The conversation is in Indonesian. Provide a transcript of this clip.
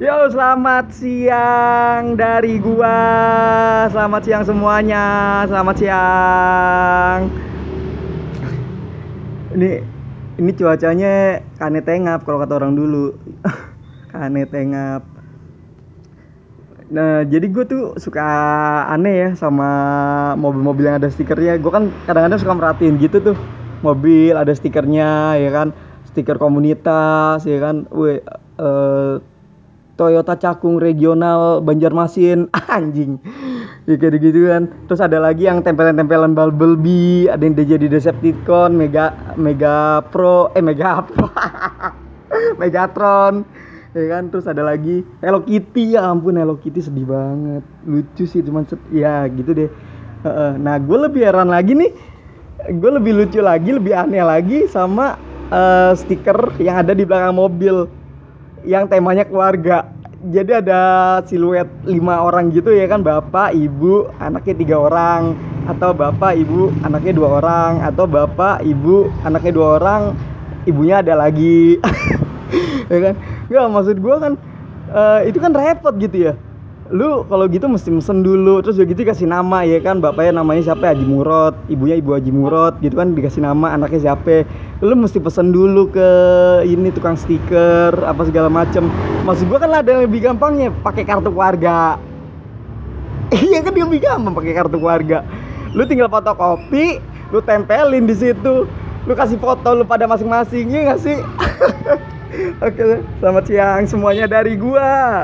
Yo, selamat siang dari gua. Selamat siang semuanya. Selamat siang. Ini ini cuacanya kane tengap kalau kata orang dulu. kane tengap. Nah, jadi gue tuh suka aneh ya sama mobil-mobil yang ada stikernya. Gue kan kadang-kadang suka merhatiin gitu tuh. Mobil ada stikernya ya kan. Stiker komunitas ya kan. Weh, uh, Toyota Cakung Regional Banjarmasin. Anjing. Ya kayak gitu kan. Terus ada lagi yang tempelan-tempelan Bumblebee ada yang jadi Decepticon Mega Mega Pro eh Mega Pro. Megatron. Ya kan? Terus ada lagi Hello Kitty. Ya ampun Hello Kitty sedih banget. Lucu sih cuman ya gitu deh. Nah gue lebih heran lagi nih. Gue lebih lucu lagi lebih aneh lagi sama uh, stiker yang ada di belakang mobil yang temanya keluarga. Jadi ada siluet lima orang gitu ya kan bapak ibu anaknya tiga orang atau bapak ibu anaknya dua orang atau bapak ibu anaknya dua orang ibunya ada lagi. Ya kan? Nggak maksud gue kan uh, itu kan repot gitu ya lu kalau gitu mesti mesen dulu terus juga gitu kasih nama ya kan? Bapaknya namanya siapa? Haji Murot ibunya ibu Haji Murot gitu kan? Dikasih nama anaknya siapa? Lu mesti pesen dulu ke ini tukang stiker apa segala macem. Maksud gua kan ada yang lebih gampangnya pakai kartu keluarga. Iya kan lebih gampang pakai kartu keluarga. Lu tinggal fotokopi lu tempelin di situ. Lu kasih foto lu pada masing-masing ya gak sih? Oke, selamat siang semuanya dari gua.